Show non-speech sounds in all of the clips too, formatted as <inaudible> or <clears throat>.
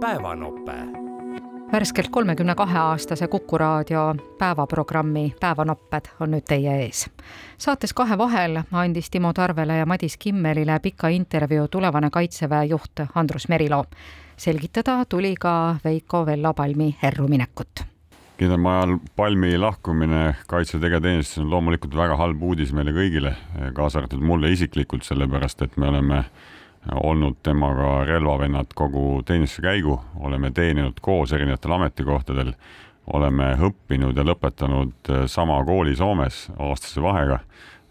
päevanope värskelt kolmekümne kahe aastase Kuku raadio päevaprogrammi Päevanopped on nüüd teie ees. saates Kahe vahel andis Timo Tarvele ja Madis Kimmelile pika intervjuu tulevane Kaitseväe juht Andrus Merilo. selgitada tuli ka Veiko Vello Palmi erruminekut kindralmajor Palmi lahkumine Kaitseväe tegevteenistuses on loomulikult väga halb uudis meile kõigile, kaasa arvatud mulle isiklikult, sellepärast et me oleme olnud temaga relvavennad kogu teenistuse käigu, oleme teeninud koos erinevatel ametikohtadel, oleme õppinud ja lõpetanud sama kooli Soomes aastase vahega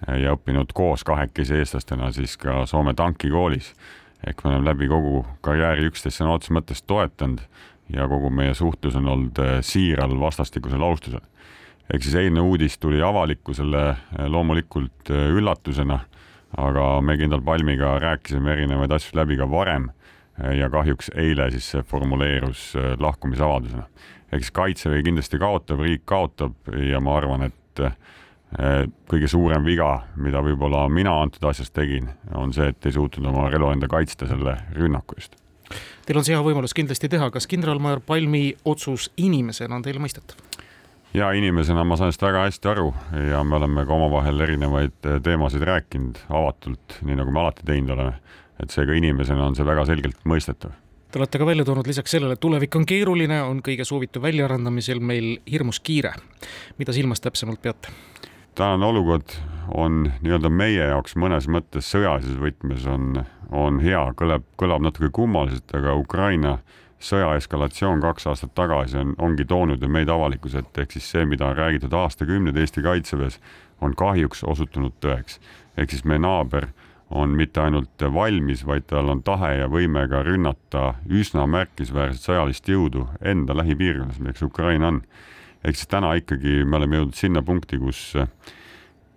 ja õppinud koos kahekesi eestlastena siis ka Soome tankikoolis. ehk me oleme läbi kogu karjääri üksteist sõna otseses mõttes toetanud ja kogu meie suhtlus on olnud siiral vastastikusel austusel. ehk siis eilne uudis tuli avalikkusele loomulikult üllatusena aga me kindral Palmiga rääkisime erinevaid asju läbi ka varem ja kahjuks eile siis see formuleerus äh, lahkumisavaldusena. eks Kaitsevägi kindlasti kaotab, riik kaotab ja ma arvan, et äh, kõige suurem viga, mida võib-olla mina antud asjas tegin, on see, et ei suutnud oma relvaenda kaitsta selle rünnaku eest. Teil on see hea võimalus kindlasti teha, kas kindralmajor Palmi otsus inimesena on teile mõistetav? Ja inimesena ma saan sellest väga hästi aru ja me oleme ka omavahel erinevaid eh, teemasid rääkinud avatult, nii nagu me alati teinud oleme. et seega inimesena on see väga selgelt mõistetav. Te olete ka välja toonud lisaks sellele, et tulevik on keeruline, on kõige soovitu väljaarendamisel meil hirmus kiire. mida silmas täpsemalt peate? tänane olukord on nii-öelda meie jaoks mõnes mõttes sõjalises võtmes on, on hea, kõlab, kõlab natuke kummaliselt, aga Ukraina sõja eskalatsioon kaks aastat tagasi on, ongi toonud ju meid avalikkuse ette, ehk siis see, mida on räägitud aastakümneid Eesti Kaitseväes, on kahjuks osutunud tõeks. ehk siis meie naaber on mitte ainult valmis, vaid tal on tahe ja võime ka rünnata üsna märkimisväärset sõjalist jõudu enda lähipiirkonnas, milleks Ukraina on. ehk siis täna ikkagi me oleme jõudnud sinna punkti, kus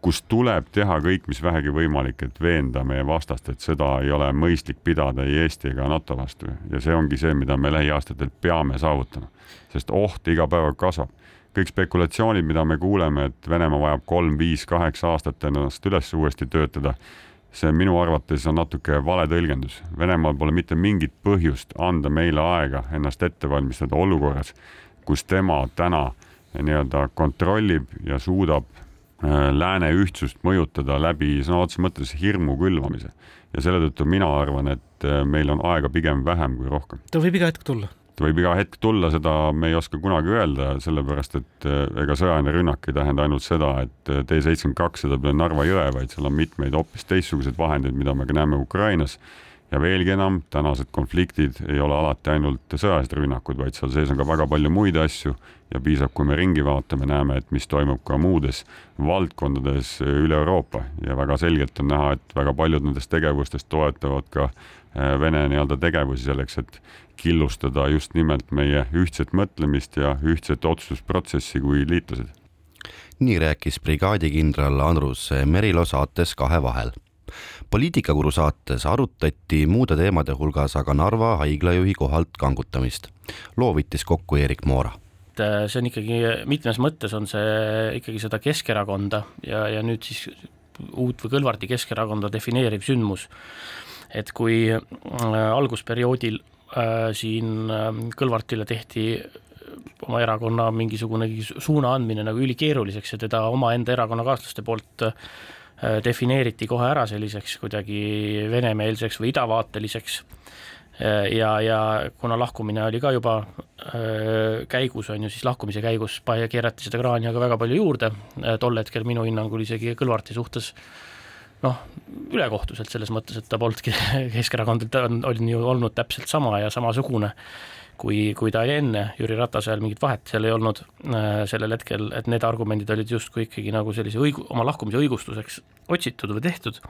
kus tuleb teha kõik, mis vähegi võimalik, et veenda meie vastast, et sõda ei ole mõistlik pidada ei Eesti ega NATO vastu ja see ongi see, mida me lähiaastatel peame saavutama, sest oht iga päevaga kasvab. kõik spekulatsioonid, mida me kuuleme, et Venemaa vajab kolm, viis, kaheksa aastat ennast üles uuesti töötada, see minu arvates on natuke vale tõlgendus. Venemaal pole mitte mingit põhjust anda meile aega ennast ette valmistada olukorras, kus tema täna nii-öelda kontrollib ja suudab lääne ühtsust mõjutada läbi sõna otseses mõttes hirmu külvamise. ja selle tõttu mina arvan, et äh, meil on aega pigem vähem kui rohkem. ta võib iga hetk tulla? ta võib iga hetk tulla, seda me ei oska kunagi öelda, sellepärast et äh, ega sõjaline rünnak ei tähenda ainult seda, et T seitsekümmend kaks sõidab üle Narva jõe, vaid seal on mitmeid hoopis teistsuguseid vahendeid, mida me ka näeme Ukrainas ja veelgi enam, tänased konfliktid ei ole alati ainult sõjalised rünnakud, vaid seal sees on ka väga palju muid asju. Ja piisab, kui me ringi vaatame, näeme, et mis toimub ka muudes valdkondades üle Euroopa. Ja väga selgelt on näha, et väga paljud nendest tegevustest toetavad ka äh, Vene nii-öelda tegevusi selleks, et killustada just nimelt meie ühtset mõtlemist ja ühtset otsustusprotsessi kui liitlased. nii rääkis brigaadikindral Andrus Merilo saates Kahe vahel poliitikakuru saates arutati muude teemade hulgas aga Narva haiglajuhi kohalt kangutamist. loo võttis kokku Erik Moora äh, see on ikkagi, mitmes mõttes on see ikkagi seda Keskerakonda ja, ja nüüd siis uut või Kõlvarti Keskerakonda defineeriv sündmus. et kui äh, algusperioodil äh, siin äh, Kõlvartile tehti oma erakonna mingisugunegi suuna andmine nagu ülikeeruliseks ja teda omaenda erakonnakaaslaste poolt Äh, defineeriti kohe ära selliseks kuidagi venemeelseks või idavaateliseks. Äh, ja, ja kuna lahkumine oli ka juba äh, käigus, on ju, siis lahkumise käigus keerati seda kraani aga väga palju juurde, tol hetkel minu hinnangul isegi Kõlvarti suhtes noh, ülekohtuselt selles mõttes, et ta polnudki <laughs> Keskerakond, on, on ju olnud täpselt sama ja samasugune kui, kui ta oli enne Jüri Ratasel, mingit vahet seal ei olnud äh, sellel hetkel, et need argumendid olid justkui ikkagi nagu sellise õigu-, oma lahkumise õigustuseks otsitud või tehtud,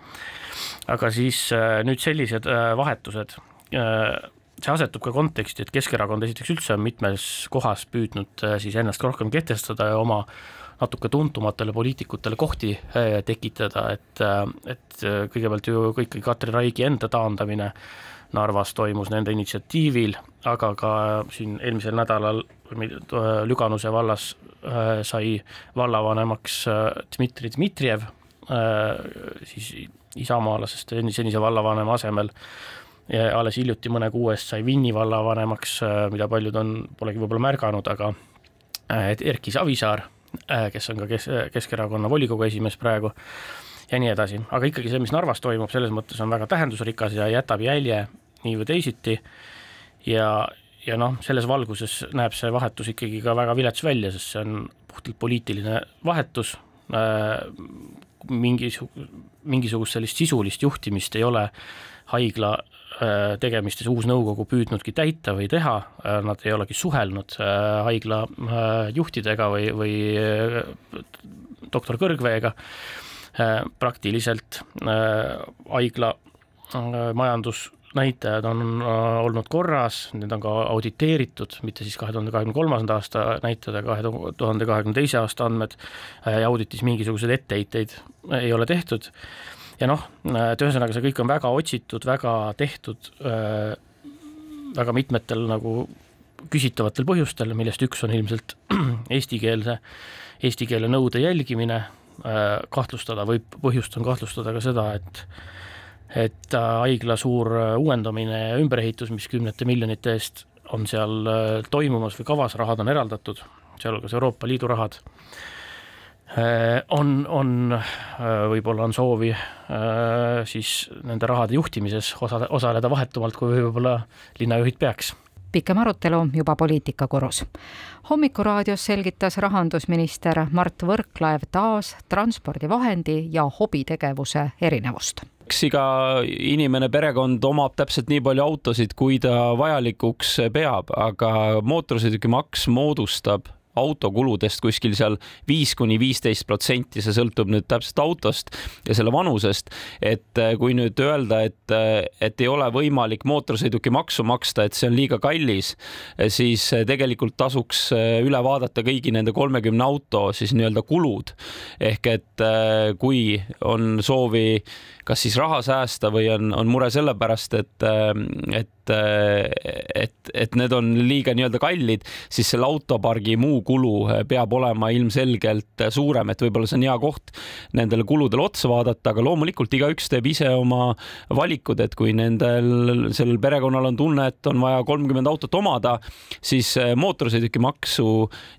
aga siis äh, nüüd sellised äh, vahetused, see asetub ka konteksti, et Keskerakond esiteks üldse on mitmes kohas püüdnud siis ennast rohkem kehtestada ja oma natuke tuntumatele poliitikutele kohti tekitada, et, et kõigepealt ju ikkagi Katri Raigi enda taandamine Narvas toimus nende initsiatiivil, aga ka siin eelmisel nädalal Lüganuse vallas äh, sai vallavanemaks äh, Dmitri Dmitrijev, äh, siis isamaalasest senise vallavanema asemel. Ja alles hiljuti mõne kuu eest sai Vinni vallavanemaks, mida paljud on, polegi võib-olla märganud, aga Erki Savisaar, kes on ka kes-, Keskerakonna volikogu esimees praegu, ja nii edasi, aga ikkagi see, mis Narvas toimub, selles mõttes on väga tähendusrikas ja jätab jälje nii või teisiti. Ja, ja noh, selles valguses näeb see vahetus ikkagi ka väga vilets välja, sest see on puhtalt poliitiline vahetus äh,, mingisu-, mingisugust sellist sisulist juhtimist ei ole haigla äh, tegemistes uus nõukogu püüdnudki täita või teha, äh, nad ei olegi suhelnud äh, haigla juhtidega või, või doktor Kõrgveega, praktiliselt haigla majandus näitajad on olnud korras, need on ka auditeeritud, mitte siis kahe tuhande kahekümne kolmanda aasta näitajad, aga kahe tuhande kahekümne teise aasta andmed ja auditis mingisuguseid etteheiteid ei ole tehtud ja noh, et ühesõnaga see kõik on väga otsitud, väga tehtud, äh, väga mitmetel nagu küsitavatel põhjustel, millest üks on ilmselt <clears throat> eestikeelse, eesti keele nõude jälgimine, äh, kahtlustada võib, põhjust on kahtlustada ka seda, et et äh, haigla suur uuendamine ja ümberehitus, mis kümnete miljonite eest on seal toimumas või kavas, rahad on eraldatud, sealhulgas Euroopa Liidu rahad on, on, äh, võib-olla on soovi äh, siis nende rahade juhtimises osa, osaleda vahetumalt, kui võib-olla linnajuhid peaks pikem arutelu juba poliitikakorus. hommikuraadios selgitas rahandusminister Mart Võrklaev taas transpordivahendi ja hobitegevuse erinevust eks iga inimene, perekond omab täpselt nii palju autosid, kui ta vajalikuks peab, aga mootorsõidukimaks moodustab autokuludest kuskil seal viis kuni viisteist protsenti, see sõltub nüüd täpselt autost ja selle vanusest. et äh, kui nüüd öelda, et, äh, et ei ole võimalik mootorsõidukimaksu maksta, et see on liiga kallis, äh, siis tegelikult tasuks üle vaadata kõigi nende kolmekümne auto siis nii-öelda kulud. ehk et kui on soovi kas siis raha säästa või on, on mure sellepärast, et, et et, et need on liiga nii-öelda kallid, siis selle autopargi muu kulu peab olema ilmselgelt suurem, et võib-olla see on hea koht nendele kuludele otsa vaadata, aga loomulikult igaüks teeb ise oma valikud, et kui nendel, sellel perekonnal on tunne, et on vaja kolmkümmend autot omada, siis mootorsõidukimaksu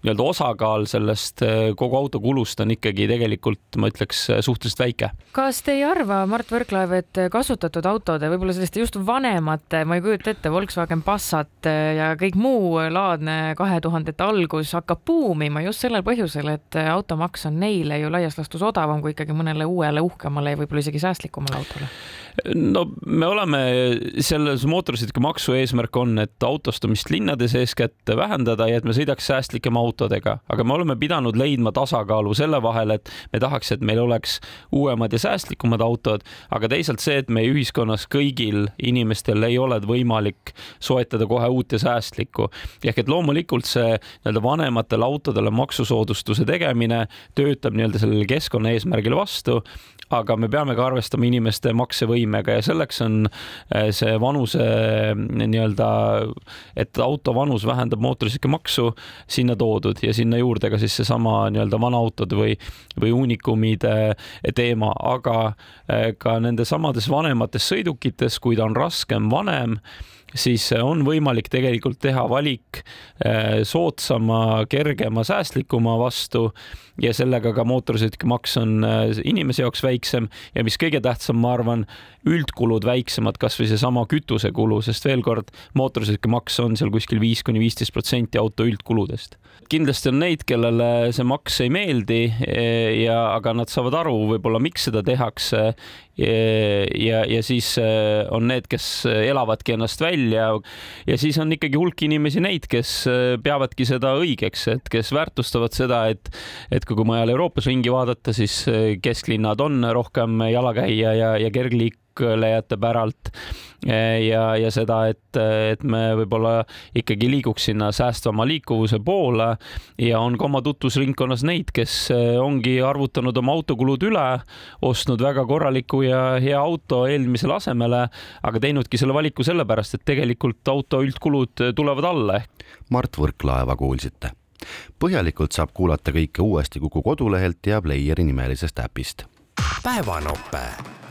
nii-öelda osakaal sellest kogu autokulust on ikkagi tegelikult, ma ütleks, suhteliselt väike. kas te ei arva, Mart Võrklaev, et kasutatud autode, võib-olla selliste just vanemate, ma ei kujuta ette, Volkswagen Passat ja kõik muu laadne kahe tuhandete algus hakkab buumima just sellel põhjusel, et automaks on neile ju laias laastus odavam kui ikkagi mõnele uuele uhkemale ja võib-olla isegi säästlikumale autole. No me oleme selles mootorsõidukimaksu eesmärk on, et autostumist linnades eeskätt vähendada ja et me sõidaks säästlikema autodega, aga me oleme pidanud leidma tasakaalu selle vahel, et me tahaks, et meil oleks uuemad ja säästlikumad autod, aga teisalt see, et meie ühiskonnas kõigil inimestel ei ole võimalik soetada kohe uut ja säästlikku. ehk et loomulikult see nii-öelda vanematele autodele maksusoodustuse tegemine töötab nii-öelda sellele keskkonnaeesmärgile vastu aga me peame ka arvestama inimeste maksevõimega ja selleks on eh, see vanuse nii-öelda, et auto vanus vähendab mootorsõidukimaksu sinna toodud ja sinna juurde ka siis seesama nii-öelda vanaautode või, või uunikumide teema, aga eh, ka nendes samades vanemates sõidukites, kui ta on raskem, vanem siis on võimalik tegelikult teha valik eh, soodsama, kergema, säästlikuma vastu ja sellega ka mootorsõidukimaks on eh, inimese jaoks väiksem ja mis kõige tähtsam, ma arvan, üldkulud väiksemad, kasvõi seesama kütusekulu, sest veel kord, mootorsõidukimaks on seal kuskil viis kuni viisteist protsenti auto üldkuludest. kindlasti on neid, kellele see maks ei meeldi eh, ja, aga nad saavad aru võib-olla, miks seda tehakse ja, ja siis äh, on need, kes elavadki ennast välja ja siis on ikkagi hulk inimesi neid, kes äh, peavadki seda õigeks, et kes väärtustavad seda, et et kui mujal Euroopas ringi vaadata, siis äh, kesklinnad on rohkem jalakäija ja, ja kergliik kõnelejate päralt ja, ja seda, et, et me võib-olla ikkagi liiguks sinna säästvama liikuvuse poole ja on ka oma tutvusringkonnas neid, kes ongi arvutanud oma autokulud üle, ostnud väga korraliku ja hea auto eelmisele asemele, aga teinudki selle valiku sellepärast, et tegelikult auto üldkulud tulevad alla. Mart Võrklaeva kuulsite. põhjalikult saab kuulata kõike uuesti Kuku kodulehelt ja Playeri nimelisest äpist. päevanope